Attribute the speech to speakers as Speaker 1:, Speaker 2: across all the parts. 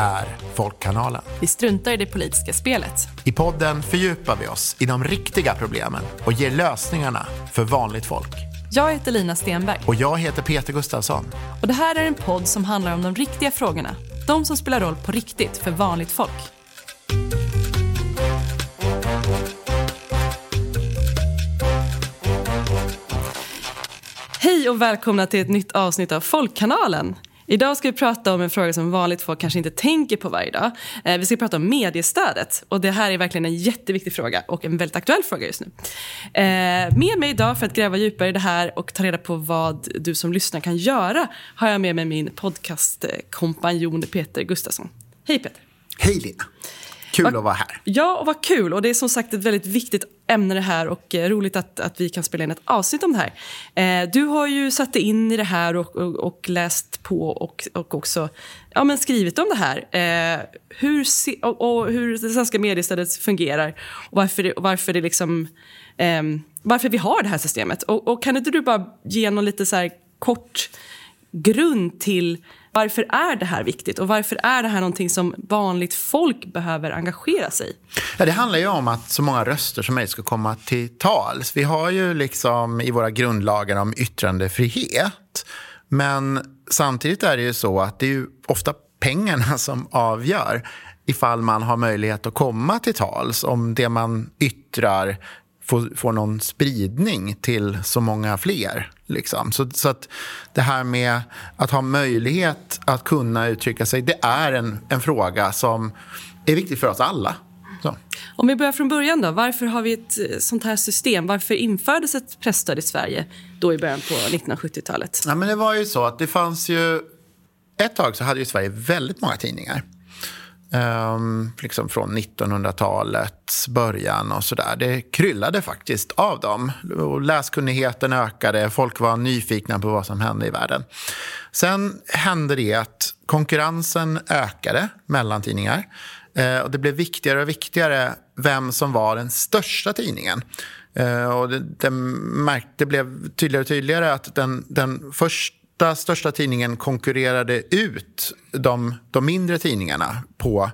Speaker 1: är Folkkanalen.
Speaker 2: Vi struntar i det politiska spelet.
Speaker 1: I podden fördjupar vi oss i de riktiga problemen och ger lösningarna för vanligt folk.
Speaker 2: Jag heter Lina Stenberg.
Speaker 1: Och jag heter Peter Gustafsson.
Speaker 2: Och det här är en podd som handlar om de riktiga frågorna. De som spelar roll på riktigt för vanligt folk. Hej och välkomna till ett nytt avsnitt av Folkkanalen. Idag ska vi prata om en fråga som vanligt folk kanske inte tänker på varje dag. Eh, vi ska prata om mediestödet. Och det här är verkligen en jätteviktig fråga och en väldigt aktuell fråga just nu. Eh, med mig idag för att gräva djupare i det här och ta reda på vad du som lyssnar kan göra har jag med mig min podcastkompanjon Peter Gustafsson. Hej Peter!
Speaker 1: Hej Lina! Kul att vara här.
Speaker 2: Ja, och vad kul. Och det är som sagt ett väldigt viktigt ämne det här och eh, roligt att, att vi kan spela in ett avsnitt om det här. Eh, du har ju satt dig in i det här och, och, och läst på och, och också ja, men skrivit om det här. Eh, hur, se, och, och, hur det svenska mediestödet fungerar och varför det, varför det liksom, eh, varför vi har det här systemet. Och, kan inte du bara ge någon lite så kort grund till varför är det här viktigt och varför är det här någonting som vanligt folk behöver engagera sig i?
Speaker 1: Ja, det handlar ju om att så många röster som möjligt ska komma till tals. Vi har ju liksom i våra grundlagar om yttrandefrihet. Men samtidigt är det ju så att det är ju ofta pengarna som avgör ifall man har möjlighet att komma till tals om det man yttrar får, får någon spridning till så många fler. Liksom. Så, så att det här med att ha möjlighet att kunna uttrycka sig, det är en, en fråga som är viktig för oss alla. Så.
Speaker 2: Om vi börjar från början då, varför har vi ett eh, sånt här system? Varför infördes ett pressstöd i Sverige då i början på 1970-talet?
Speaker 1: Ja, men det var ju så att det fanns ju, ett tag så hade ju Sverige väldigt många tidningar. Um, liksom från 1900-talets början och sådär. Det kryllade faktiskt av dem. Läskunnigheten ökade, folk var nyfikna på vad som hände i världen. Sen hände det att konkurrensen ökade mellan tidningar. Uh, och det blev viktigare och viktigare vem som var den största tidningen. Uh, och det, det, märkte, det blev tydligare och tydligare att den, den först åtta största tidningen konkurrerade ut de, de mindre tidningarna på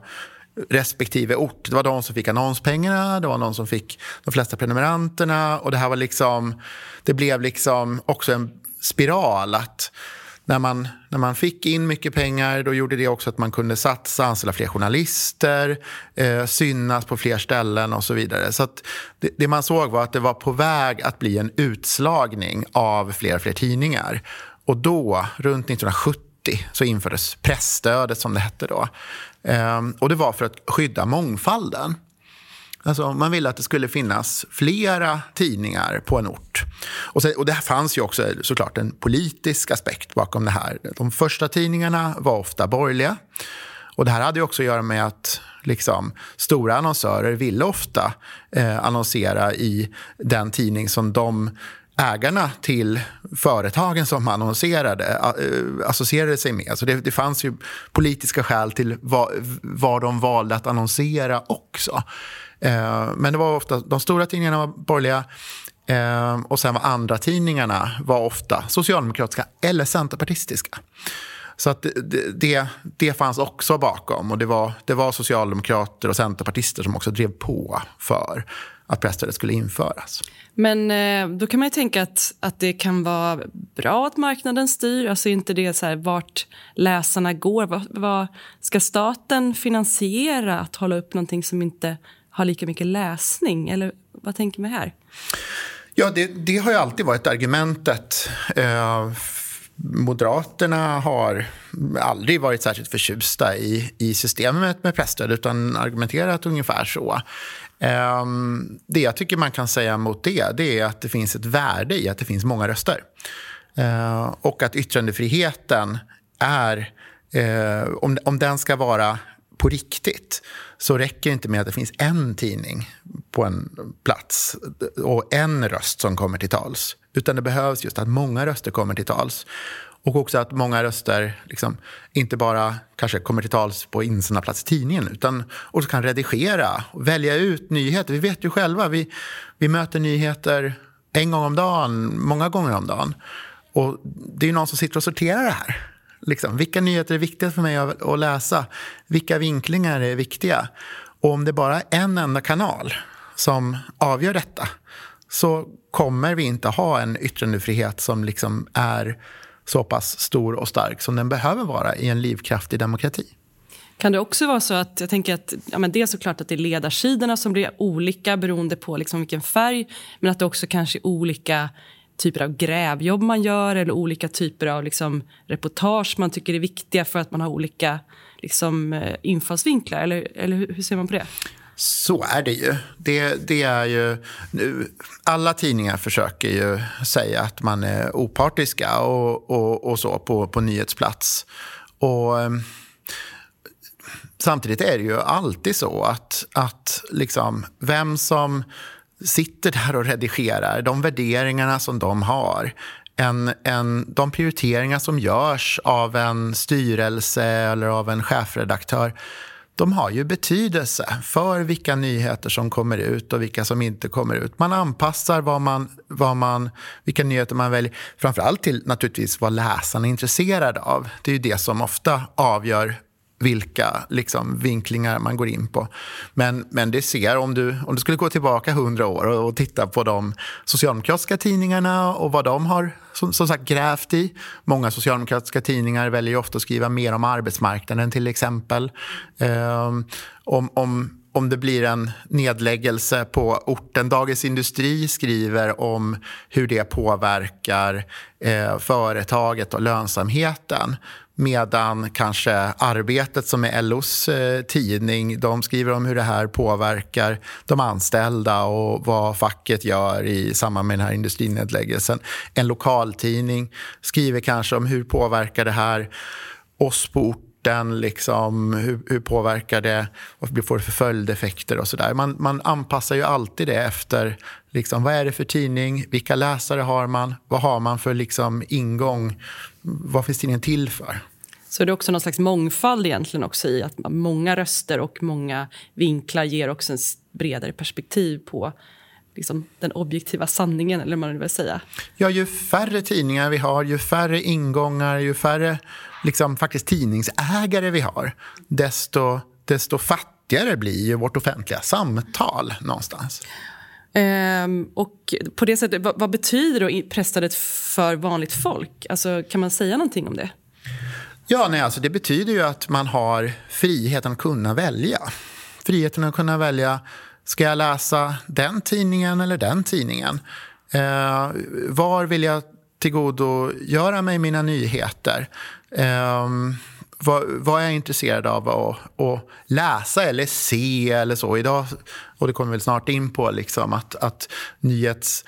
Speaker 1: respektive ort. Det var de som fick annonspengarna, det var de som fick de flesta prenumeranterna och det här var liksom, det blev liksom också en spiral att när man, när man fick in mycket pengar då gjorde det också att man kunde satsa, anställa fler journalister, eh, synas på fler ställen och så vidare. Så det, det, man såg var att det var på väg att bli en utslagning av fler och fler tidningar. Och då, runt 1970, så infördes pressstödet som det hette då. Ehm, och det var för att skydda mångfalden. Alltså, man ville att det skulle finnas flera tidningar på en ort. Och, så, och det fanns ju också såklart en politisk aspekt bakom det här. De första tidningarna var ofta borgerliga. Och det här hade också att göra med att liksom, stora annonsörer ville ofta eh, annonsera i den tidning som de ägarna till företagen som annonserade eh, associerade sig med. Så det, det fanns ju politiska skäl till vad, vad de valde att annonsera också. Eh, men det var ofta, de stora tidningarna var borgerliga eh, och sen var andra tidningarna var ofta socialdemokratiska eller centerpartistiska. Så att det, det, det, fanns också bakom och det var, det var socialdemokrater och centerpartister som också drev på för att presstödet skulle införas.
Speaker 2: Men eh, då kan man ju tänka att, att det kan vara bra att marknaden styr. Alltså inte det så här, vart läsarna går. Vad, vad, ska staten finansiera att hålla upp någonting som inte har lika mycket läsning? Eller vad tänker man här?
Speaker 1: Ja, det, det har ju alltid varit argumentet. Eh, Moderaterna har aldrig varit särskilt förtjusta i, i systemet med presstöd utan argumenterat ungefär så. Ehm, det jag tycker man kan säga mot det, det är att det finns ett värde i att det finns många röster. Ehm, och att yttrandefriheten är, eh, om, om den ska vara på riktigt så räcker det inte med att det finns en tidning på en plats och en röst som kommer till tals. Utan det behövs just att många röster kommer till tals. Och också att många röster liksom, inte bara kanske kommer till tals på insända plats i tidningen utan också kan redigera och välja ut nyheter. Vi vet ju själva, vi, vi möter nyheter en gång om dagen, många gånger om dagen. Och det är någon som sitter och sorterar det här. Liksom, vilka nyheter är viktiga för mig att läsa? Vilka vinklingar är viktiga? Och om det bara är en enda kanal som avgör detta så kommer vi inte ha en yttrandefrihet som liksom är så pass stor och stark som den behöver vara i en livskraftig demokrati.
Speaker 2: Kan det också vara så att, jag tänker att ja, men det är såklart att det är ledarsidorna som blir olika beroende på liksom vilken färg, men att det också kanske är olika typer av grävjobb man gör eller olika typer av liksom, reportage man tycker är viktiga för att man har olika liksom, eh, infallsvinklar? Eller, eller hur ser man på det?
Speaker 1: Så är det ju. Det, det är ju nu, alla tidningar försöker ju säga att man är opartiska och, och, och så på, på nyhetsplats. Och, eh, samtidigt är det ju alltid så att, att liksom, vem som sitter där och redigerar, de värderingarna som de har en, en, de prioriteringar som görs av en styrelse eller av en chefredaktör de har ju betydelse för vilka nyheter som kommer ut och vilka som inte kommer ut. Man anpassar vad man, vad man, vilka nyheter man väljer. Framförallt till naturligtvis vad läsarna är intresserade av. Det är ju det som ofta avgör vilka liksom, vinklingar man går in på. Men, men det ser, om du, om du skulle gå tillbaka hundra år och, och, titta på de socialdemokratiska tidningarna och vad de har som, som sagt grävt i. Många socialdemokratiska tidningar väljer ju ofta att skriva mer om arbetsmarknaden till exempel. Um, om, om, om det blir en nedläggelse på orten. Dagens Industri skriver om hur det påverkar eh, företaget och lönsamheten. Medan kanske Arbetet, som är LOs eh, tidning, de skriver om hur det här påverkar de anställda och vad facket gör i samband med den här industrinedläggelsen. En lokaltidning skriver kanske om hur påverkar det här oss på orten, liksom, hur, hur påverkar det, vad får det för följdeffekter och sådär. Man, man anpassar ju alltid det efter liksom, vad är det för tidning, vilka läsare har man, vad har man för liksom, ingång vad finns tidningen till för?
Speaker 2: Så det är också någon slags mångfald egentligen också i att många röster och många vinklar ger också en bredare perspektiv på liksom, den objektiva sanningen, eller man vill säga.
Speaker 1: Ja, ju färre tidningar vi har, ju färre ingångar, ju färre liksom, faktiskt tidningsägare vi har, desto, desto fattigare blir ju vårt offentliga samtal någonstans.
Speaker 2: Ehm, och på det sättet, vad, vad betyder då presstödet för vanligt folk? Alltså, kan man säga någonting om det?
Speaker 1: Ja, nej, alltså det betyder ju att man har friheten att kunna välja. Friheten att kunna välja, ska jag läsa den tidningen eller den tidningen? Eh, var vill jag tillgodogöra mig mina nyheter? Eh, vad, vad är jag intresserad av att, att, läsa eller se eller så. Idag, och det kommer vi väl snart in på, liksom, att, att nyhets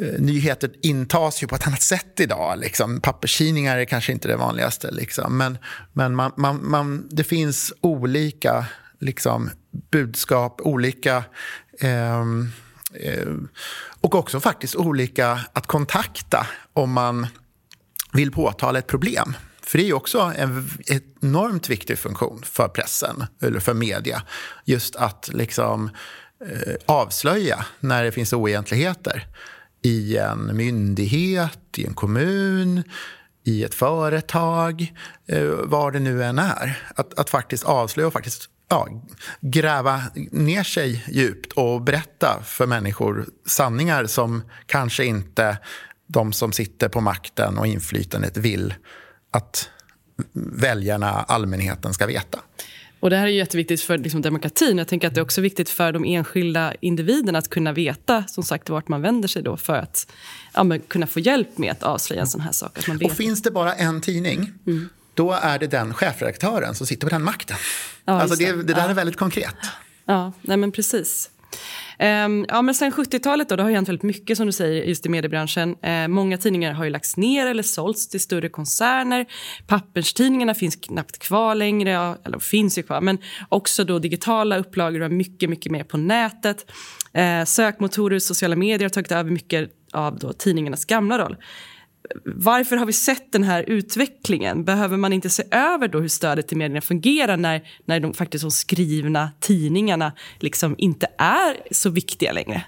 Speaker 1: eh, nyheter intas ju på ett annat sätt idag. Liksom. Papperstidningar är kanske inte det vanligaste. Liksom. Men, men man, man, man, det finns olika liksom, budskap, olika... Eh, eh, och också faktiskt olika att kontakta om man vill påtala ett problem. För det är också en enormt viktig funktion för pressen, eller för media. Just att liksom eh, avslöja när det finns oegentligheter i en myndighet, i en kommun, i ett företag, eh, var det nu än är. Att, att faktiskt avslöja och faktiskt ja, gräva ner sig djupt och berätta för människor sanningar som kanske inte de som sitter på makten och inflytandet vill att väljarna, allmänheten, ska veta.
Speaker 2: Och Det här är jätteviktigt för liksom, demokratin. Jag tänker att Det är också viktigt för de enskilda individerna att kunna veta som sagt vart man vänder sig då för att ja, kunna få hjälp med att avslöja en sån här sak. Att man vet.
Speaker 1: Och finns det bara en tidning, mm. Då är det den chefredaktören som sitter på den makten. Ja, alltså det, det där ja. är väldigt konkret.
Speaker 2: Ja, nej men precis. Um, ja, men sen 70-talet då, det har hänt väldigt mycket som du säger just i mediebranschen. Uh, många tidningar har ju lagts ner eller sålts till större koncerner. Papperstidningarna finns knappt kvar längre, ja, eller finns ju kvar, men också då digitala upplagor och mycket, mycket mer på nätet. Uh, sökmotorer och sociala medier har tagit över mycket av då tidningarnas gamla roll varför har vi sett den här utvecklingen? Behöver man inte se över då hur stödet till medierna fungerar när, när de faktiskt de skrivna tidningarna liksom inte är så viktiga längre?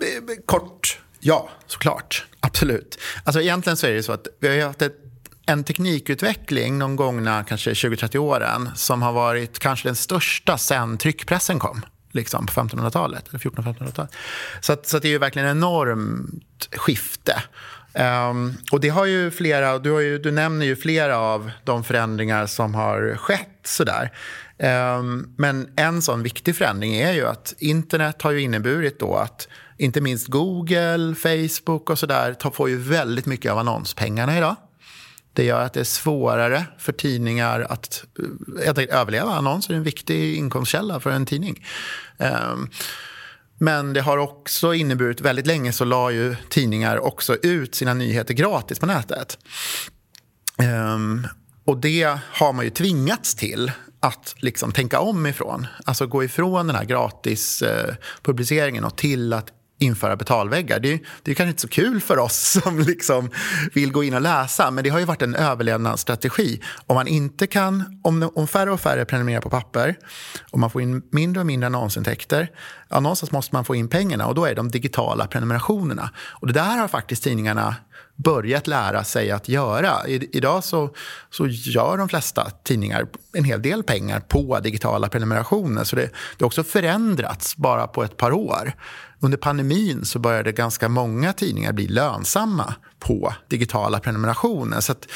Speaker 1: Eh, eh, kort, ja, såklart. Absolut. Alltså egentligen så är det så att vi har haft ett en teknikutveckling de gångna kanske 20-30 åren som har varit kanske den största sen tryckpressen kom liksom, på 1500-talet. eller 1400-1500-talet. Så, att, så att det är ju verkligen ett enormt skifte. Um, och det har ju flera, du, har ju, du nämner ju flera av de förändringar som har skett. Sådär. Um, men en sån viktig förändring är ju att internet har ju inneburit då att inte minst Google, Facebook och sådär får ju väldigt mycket av annonspengarna idag. Det gör att det är svårare för tidningar att, eh, att överleva. Annonser är en viktig inkomstkälla för en tidning. Um, men det har också inneburit, väldigt länge så la ju tidningar också ut sina nyheter gratis på nätet. Um, och det har man ju tvingats till att liksom tänka om ifrån. Alltså gå ifrån den här gratis eh, publiceringen och till att införa betalväggar. Det är, det är kanske inte så kul för oss som liksom vill gå in och läsa men det har ju varit en överlevnadsstrategi. Om, man inte kan, om, om färre och färre prenumererar på papper och man får in mindre och mindre annonsintäkter ja, någonstans måste man få in pengarna och då är det de digitala prenumerationerna. Och det där har faktiskt tidningarna börjat lära sig att göra. I, idag så, så gör de flesta tidningar en hel del pengar på digitala prenumerationer. Så det, det har också förändrats bara på ett par år. Under pandemin så började ganska många tidningar bli lönsamma på digitala prenumerationer. Så att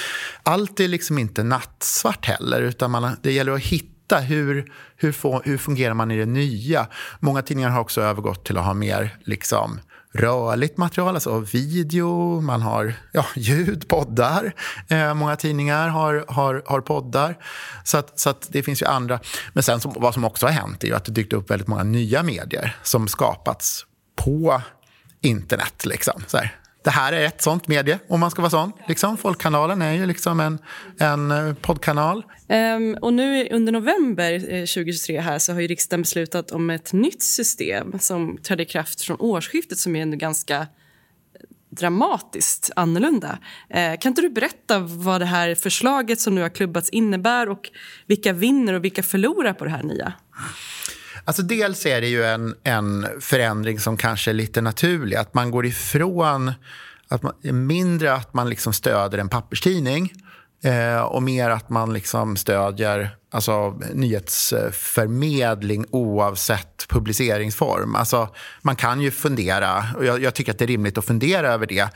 Speaker 1: allt är liksom inte nattsvart heller, utan man, det gäller att hitta hur, hur, få, hur fungerar man i det nya? Många tidningar har också övergått till att ha mer liksom, rörligt material, alltså video, man har ja, ljud, poddar. Eh, många tidningar har, har, har poddar. Så, att, så att det finns ju andra. Men sen som, vad som också har hänt är ju att det dykt upp väldigt många nya medier som skapats på internet. Liksom. Så här. Det här är ett sånt medie, om man ska vara sån. Liksom. Folkkanalen är ju liksom en, en eh, poddkanal.
Speaker 2: Um, och nu under november eh, 2023 här så har ju riksdagen beslutat om ett nytt system som trädde i kraft från årsskiftet som är ganska eh, dramatiskt annorlunda. Eh, kan inte du berätta vad det här förslaget som nu har klubbats innebär och vilka vinner och vilka förlorar på det här nya?
Speaker 1: Alltså dels är det ju en, en förändring som kanske är lite naturlig. Att man går ifrån att man, mindre att man liksom stöder en papperstidning eh, och mer att man liksom stödjer alltså, nyhetsförmedling oavsett publiceringsform. Alltså, man kan ju fundera, och jag, jag tycker att det är rimligt att fundera över det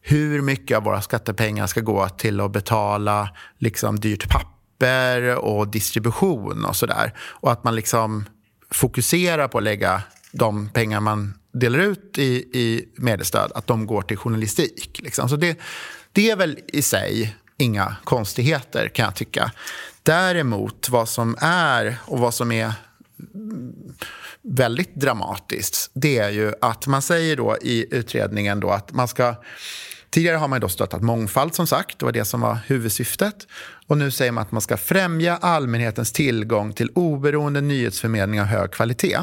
Speaker 1: hur mycket av våra skattepengar ska gå till att betala liksom, dyrt papper och distribution och sådär. Och att man liksom fokusera på att lägga de pengar man delar ut i, i mediestöd, att de går till journalistik. Liksom. Så det, det är väl i sig inga konstigheter kan jag tycka. Däremot vad som är och vad som är väldigt dramatiskt det är ju att man säger då i utredningen då att man ska Tidigare har man då stöttat mångfald som sagt, det var det som var huvudsyftet. Och nu säger man att man ska främja allmänhetens tillgång till oberoende nyhetsförmedling av hög kvalitet.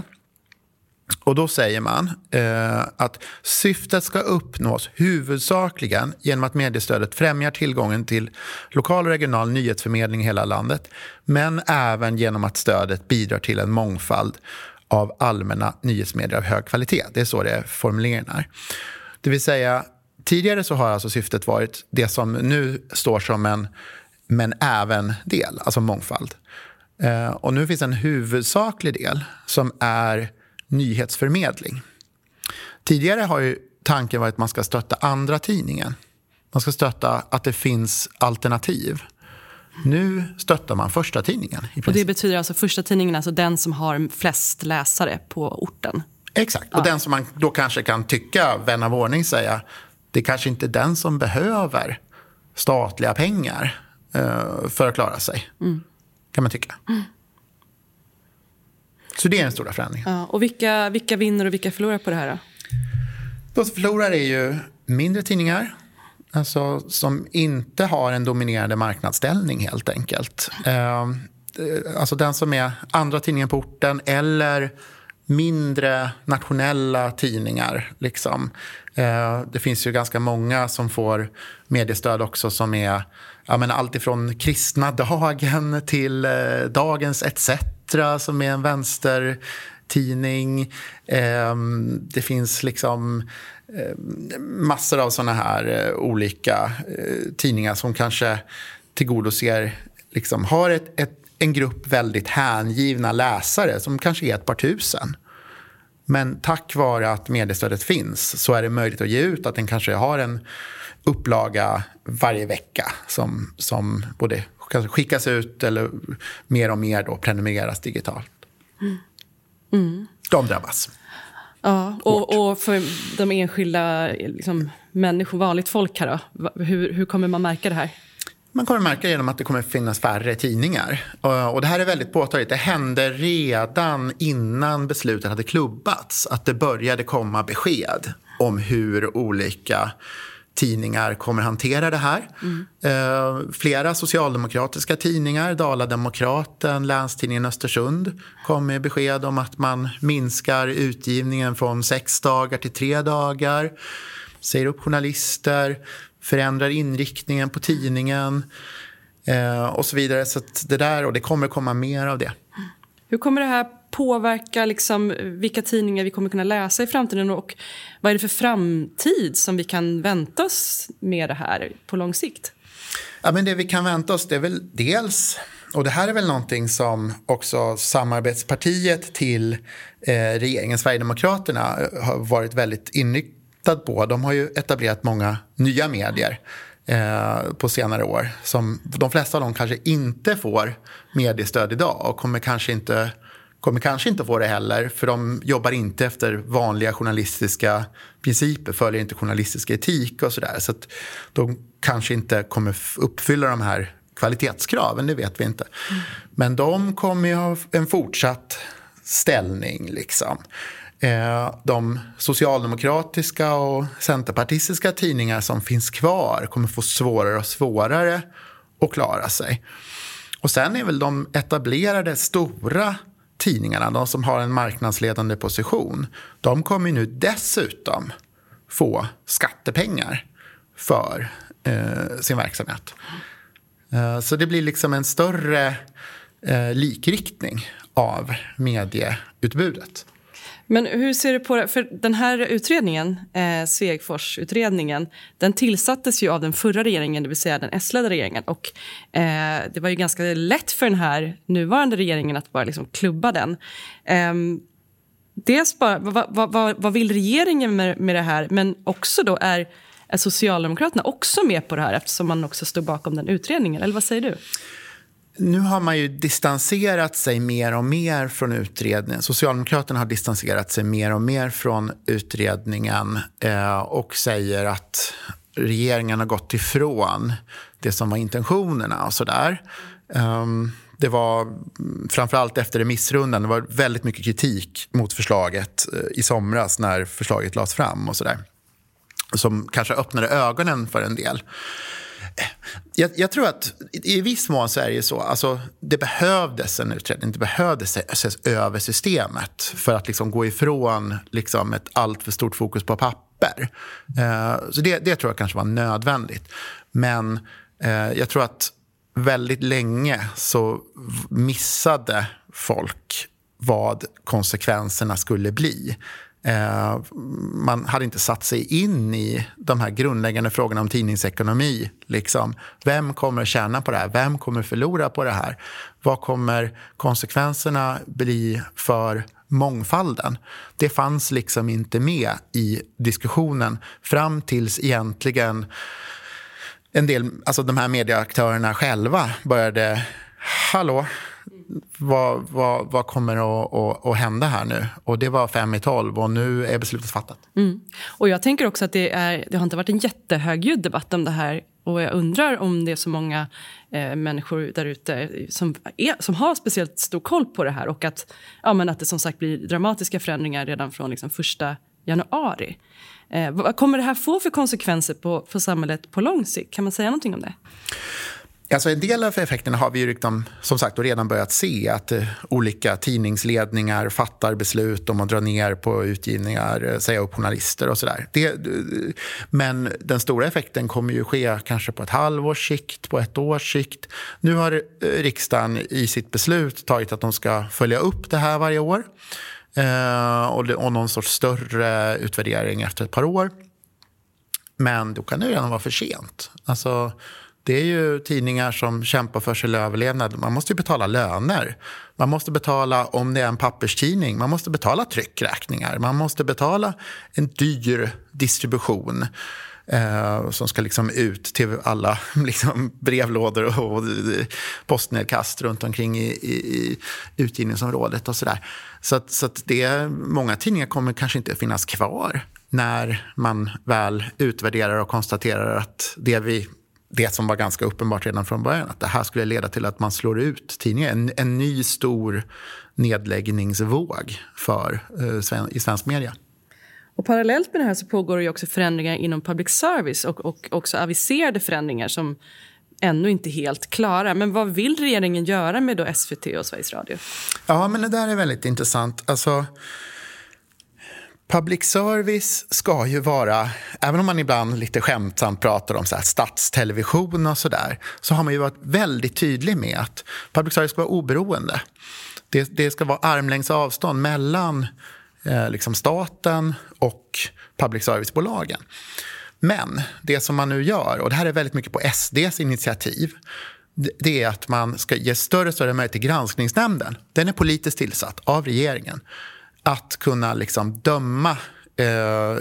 Speaker 1: Och då säger man eh, att syftet ska uppnås huvudsakligen genom att mediestödet främjar tillgången till lokal och regional nyhetsförmedling i hela landet, men även genom att stödet bidrar till en mångfald av allmänna nyhetsmedier av hög kvalitet. Det är så det formuleringen är. Det vill säga, tidigare så har alltså syftet varit det som nu står som en men även del, alltså mångfald. Eh, och nu finns en huvudsaklig del som är nyhetsförmedling. Tidigare har ju tanken varit att man ska stötta andra tidningen. Man ska stötta att det finns alternativ. Nu stöttar man första tidningen.
Speaker 2: och det betyder alltså första tidningen, alltså den som har flest läsare på orten?
Speaker 1: Exakt, och ja. den som man då kanske kan tycka, vän av ordning säga, det kanske inte är den som behöver statliga pengar uh, för att klara sig. Mm. Kan man tycka. Mm. Så det är den stora förändringen.
Speaker 2: Ja, och vilka, vilka vinner och vilka förlorar på det här då?
Speaker 1: De som förlorar är ju mindre tidningar. Alltså, som inte har en dominerande marknadsställning helt enkelt. Uh, alltså den som är andra tidningen på orten eller mindre nationella tidningar. Liksom. Eh, det finns ju ganska många som får mediestöd också som är ja, men allt ifrån Kristna Dagen till eh, Dagens ETC som är en vänstertidning. Eh, det finns liksom eh, massor av såna här eh, olika tidningar som kanske tillgodoser, liksom, har ett, ett, en grupp väldigt hängivna läsare som kanske är ett par tusen. Men tack vare att mediestödet finns så är det möjligt att ge ut att den kanske har en upplaga varje vecka som, som både skickas ut eller mer och mer då prenumereras digitalt. Mm. Mm. De drabbas.
Speaker 2: Ja, och, och för de enskilda liksom, människor, vanligt folk här då, hur, hur kommer man märka det här?
Speaker 1: Man kommer märka genom att det kommer finnas färre tidningar. Eh, och det här är väldigt påtagligt. Det hände redan innan beslutet hade klubbats att det började komma besked om hur olika tidningar kommer hantera det här. Mm. Eh, flera socialdemokratiska tidningar, Dala-Demokraten, Länstidningen Östersund kom med besked om att man minskar utgivningen från sex dagar till tre dagar. Säger upp journalister, förändrar inriktningen på tidningen eh, och så vidare. Så det där, och det kommer komma mer av det.
Speaker 2: Hur kommer det här påverka liksom vilka tidningar vi kommer kunna läsa i framtiden och vad är det för framtid som vi kan vänta oss med det här på lång sikt?
Speaker 1: Ja, men det vi kan vänta oss det är väl dels och det här är väl någonting som också samarbetspartiet till eh, regeringen, Sverigedemokraterna, har varit väldigt inriktad på. De har ju etablerat många nya medier eh, på senare år. Som, de flesta av dem kanske inte får mediestöd idag och kommer kanske inte kommer kanske inte få det heller för de jobbar inte efter vanliga journalistiska principer, följer inte journalistisk etik och sådär. Så att de kanske inte kommer uppfylla de här kvalitetskraven, det vet vi inte. Mm. Men de kommer ju ha en fortsatt ställning. Liksom. Eh, de socialdemokratiska och centerpartistiska tidningar som finns kvar kommer få svårare och svårare att klara sig. Och sen är väl de etablerade stora tidningarna, de som har en marknadsledande position, de kommer nu dessutom få skattepengar för eh, sin verksamhet. Eh, så det blir liksom en större eh, likriktning av medieutbudet.
Speaker 2: Men hur ser du på det? För den här utredningen, eh, Svegfors-utredningen, den tillsattes ju av den förra regeringen, det vill säga den S-ledda regeringen. Och eh, det var ju ganska lätt för den här nuvarande regeringen att bara liksom klubba den. Eh, dels bara, vad, vad, vad, vad vill regeringen med, med det här? Men också då, är, är Socialdemokraterna också med på det här eftersom man också står bakom den utredningen? Eller vad säger du?
Speaker 1: Nu har man ju distanserat sig mer och mer från utredningen. Socialdemokraterna har distanserat sig mer och mer från utredningen eh, och säger att regeringen har gått ifrån det som var intentionerna och sådär. Um, det var framförallt efter remissrundan, det var väldigt mycket kritik mot förslaget eh, i somras när förslaget lades fram och sådär. Som kanske öppnade ögonen för en del. Jag, jag, tror att i viss mån så är det ju så. Alltså, det behövdes en utredning. Det behövdes ses över systemet för att liksom gå ifrån liksom ett alltför stort fokus på papper. Eh, så det, det, tror jag kanske var nödvändigt. Men eh, jag tror att väldigt länge så missade folk vad konsekvenserna skulle bli. Eh, man hade inte satt sig in i de här grundläggande frågorna om tidningsekonomi. Liksom. Vem kommer tjäna på det här? Vem kommer förlora på det här? Vad kommer konsekvenserna bli för mångfalden? Det fanns liksom inte med i diskussionen fram tills egentligen en del, alltså de här medieaktörerna själva började Hallå, vad, vad, vad kommer att, att, att, hända här nu? Och det var fem i tolv och nu är beslutet fattat.
Speaker 2: Mm. Och jag tänker också att det, är, det har inte varit en jättehögljudd debatt om det här. Och jag undrar om det är så många eh, människor där ute som, som har speciellt stor koll på det här och att, ja, men att det som sagt blir dramatiska förändringar redan från liksom, första januari. Eh, vad kommer det här få för konsekvenser på, för samhället på lång sikt? Kan man säga någonting om det?
Speaker 1: Alltså en del av effekterna har vi ju liksom, som sagt redan börjat se. Att eh, olika tidningsledningar fattar beslut om att dra ner på utgivningar, eh, säga upp journalister och sådär. Eh, men den stora effekten kommer ju ske kanske på ett halvårs sikt, på ett års sikt. Nu har eh, riksdagen i sitt beslut tagit att de ska följa upp det här varje år. eh, och, och någon sorts större utvärdering efter ett par år. Men då kan det redan vara för sent. Alltså, det är ju tidningar som kämpar för sin överlevnad. Man måste betala löner. Man måste betala, om det är en papperstidning, man måste betala tryckräkningar. Man måste betala en dyr distribution eh, som ska liksom ut till alla liksom, brevlådor och, och eh, postnedkast runt omkring i, i, i utgivningsområdet och sådär. Så, att, så att det, många tidningar kommer kanske inte finnas kvar när man väl utvärderar och konstaterar att det vi det som var ganska uppenbart redan från början, att det här skulle leda till att man slår ut tidningen. En, en ny stor nedläggningsvåg för, eh, i svensk media.
Speaker 2: Och parallellt med det här så pågår det också förändringar inom public service och, och också aviserade förändringar som ännu inte helt klara. Men vad vill regeringen göra med då SVT och Sveriges Radio?
Speaker 1: Ja, men det där är väldigt intressant. Alltså, Public service ska ju vara, även om man ibland lite skämtsamt pratar om så här statstelevision och sådär, så har man ju varit väldigt tydlig med att public service ska vara oberoende. Det, det ska vara armlängds avstånd mellan eh, liksom staten och public service-bolagen. Men det som man nu gör, och det här är väldigt mycket på SDs initiativ, det är att man ska ge större och större möjlighet till granskningsnämnden. Den är politiskt tillsatt av regeringen att kunna liksom döma eh,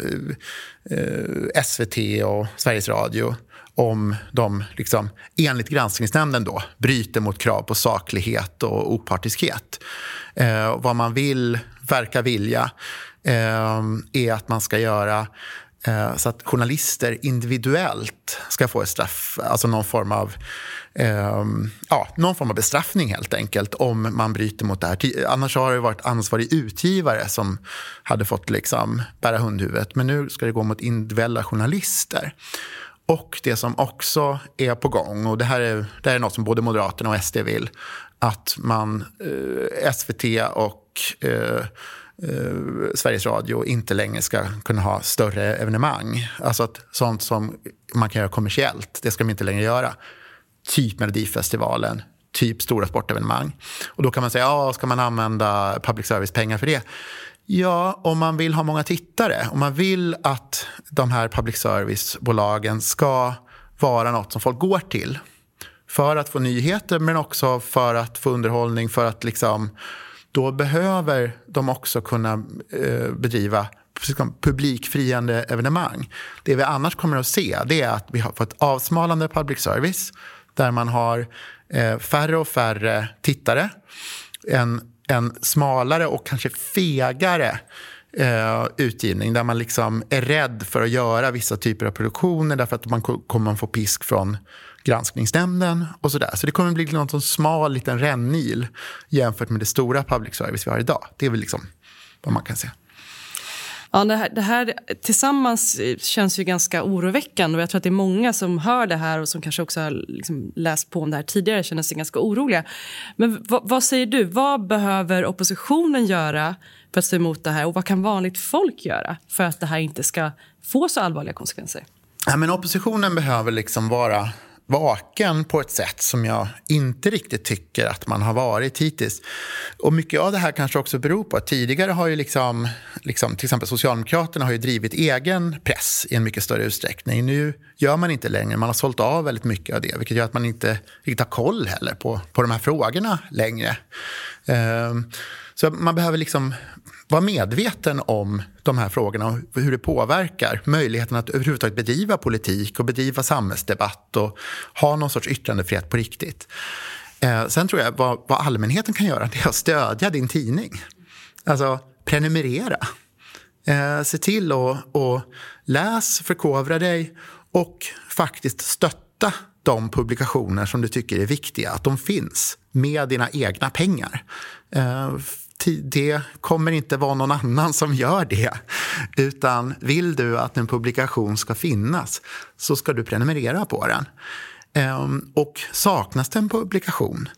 Speaker 1: eh, SVT och Sveriges Radio om de liksom, enligt granskningsnämnden då, bryter mot krav på saklighet och opartiskhet. Eh, vad man vill, verkar vilja, eh, är att man ska göra Eh, så att journalister individuellt ska få ett straff, alltså någon form av eh, ja, någon form av bestraffning helt enkelt om man bryter mot det här. Annars har det varit ansvarig utgivare som hade fått liksom bära hundhuvudet. Men nu ska det gå mot individuella journalister. Och det som också är på gång, och det här är, det här är något som både Moderaterna och SD vill, att man, eh, SVT och eh, Eh, Sveriges Radio inte längre ska kunna ha större evenemang. Alltså att sånt som man kan göra kommersiellt, det ska de inte längre göra typ Melodifestivalen, typ stora sportevenemang. Och då kan man säga, ja, ska man använda public service-pengar för det? Ja, om man vill ha många tittare, om man vill att de här public service-bolagen ska vara något som folk går till för att få nyheter men också för att få underhållning, för att liksom då behöver de också kunna eh, bedriva publikfriande evenemang. Det vi annars kommer att se det är att vi har fått avsmalande public service där man har eh, färre och färre tittare. En, en smalare och kanske fegare eh, utgivning där man liksom är rädd för att göra vissa typer av produktioner därför att man kommer få pisk från granskningsnämnden och sådär. Så det kommer bli någon sån smal liten rännil jämfört med det stora public service vi har idag. Det är väl liksom vad man kan säga.
Speaker 2: Ja, det, här, det här tillsammans eh, känns ju ganska oroväckande. Och jag tror att det är många som hör det här och som kanske också har liksom läst på om det här tidigare känner sig ganska oroliga. Men vad säger du? Vad behöver oppositionen göra för att stå emot det här? Och vad kan vanligt folk göra för att det här inte ska få så allvarliga konsekvenser?
Speaker 1: Ja, men oppositionen behöver liksom vara vaken på ett sätt som jag inte riktigt tycker att man har varit hittills. Och mycket av det här kanske också beror på att tidigare har ju liksom, liksom till exempel Socialdemokraterna har ju drivit egen press i en mycket större utsträckning. Nu gör man inte längre, man har sålt av väldigt mycket av det, vilket gör att man inte riktigt har koll heller på, på de här frågorna längre. Ehm, så man behöver liksom vara medveten om de här frågorna och hur det påverkar möjligheten att överhuvudtaget bedriva politik och bedriva samhällsdebatt och ha någon sorts yttrandefrihet på riktigt. Ehm, sen tror jag vad, vad allmänheten kan göra det är att stödja din tidning. Alltså prenumerera. Eh, se till att läsa, läs, förkovra dig och faktiskt stötta de publikationer som du tycker är viktiga, att de finns med dina egna pengar. Eh, det kommer inte vara någon annan som gör det. Utan vill du att en publikation ska finnas så ska du prenumerera på den. Ehm, och saknas det en publikation,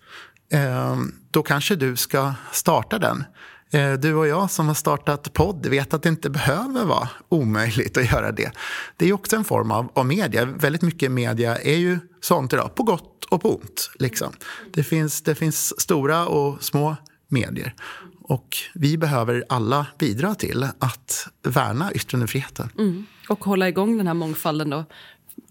Speaker 1: ehm, då kanske du ska starta den. Eh, du och jag som har startat podd vet att det inte behöver vara omöjligt att göra det. Det är också en form av, av media. Väldigt mycket media är ju sånt idag, på gott och på ont. Liksom. Det, finns, det finns stora och små medier. Och vi behöver alla bidra till att värna yttrandefriheten.
Speaker 2: Mm. Och hålla igång den här mångfalden då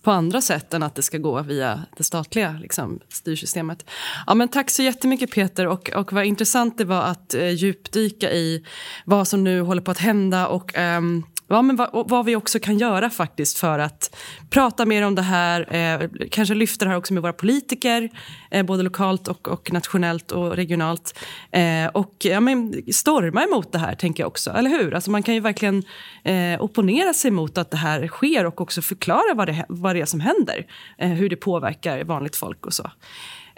Speaker 2: på andra sätt än att det ska gå via det statliga liksom, styrsystemet. Ja, men tack så jättemycket Peter och, och vad intressant det var att eh, djupdyka i vad som nu håller på att hända och ehm, ja, men vad, vad, vi också kan göra faktiskt för att prata mer om det här. Eh, kanske lyfta det här också med våra politiker, eh, både lokalt och, och, nationellt och regionalt. Eh, och ja, men, storma emot det här, tänker jag också. Eller hur? Alltså, man kan ju verkligen eh, opponera sig mot att det här sker och också förklara vad det, vad det är som händer. Eh, hur det påverkar vanligt folk och så.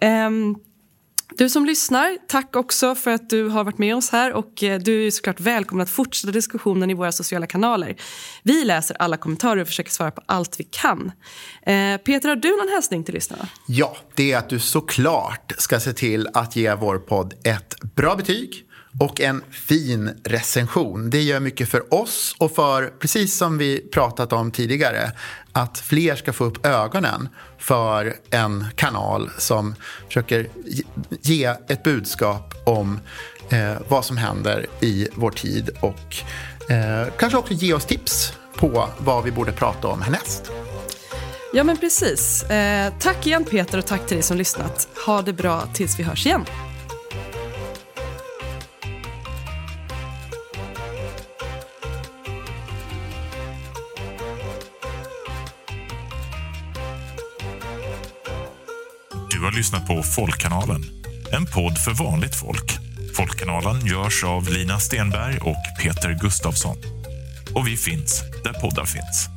Speaker 2: Um, du som lyssnar, tack också för att du har varit med oss här och eh, du är såklart välkommen att fortsätta diskussionen i våra sociala kanaler. Vi läser alla kommentarer och försöker svara på allt vi kan. Eh, Peter, har du någon hälsning till lyssnarna?
Speaker 1: Ja, det är att du såklart ska se till att ge vår podd ett bra betyg och en fin recension. Det gör mycket för oss och för, precis som vi pratat om tidigare, att fler ska få upp ögonen för en kanal som försöker ge ett budskap om eh, vad som händer i vår tid och eh, kanske också ge oss tips på vad vi borde prata om härnäst.
Speaker 2: Ja, men precis. Eh, tack igen Peter och tack till dig som lyssnat. Ha det bra tills vi hörs igen.
Speaker 3: Har lyssnat på Folkkanalen, en podd för vanligt folk. Folkkanalen görs av Lina Stenberg och Peter Gustafsson. Och vi finns där poddar finns.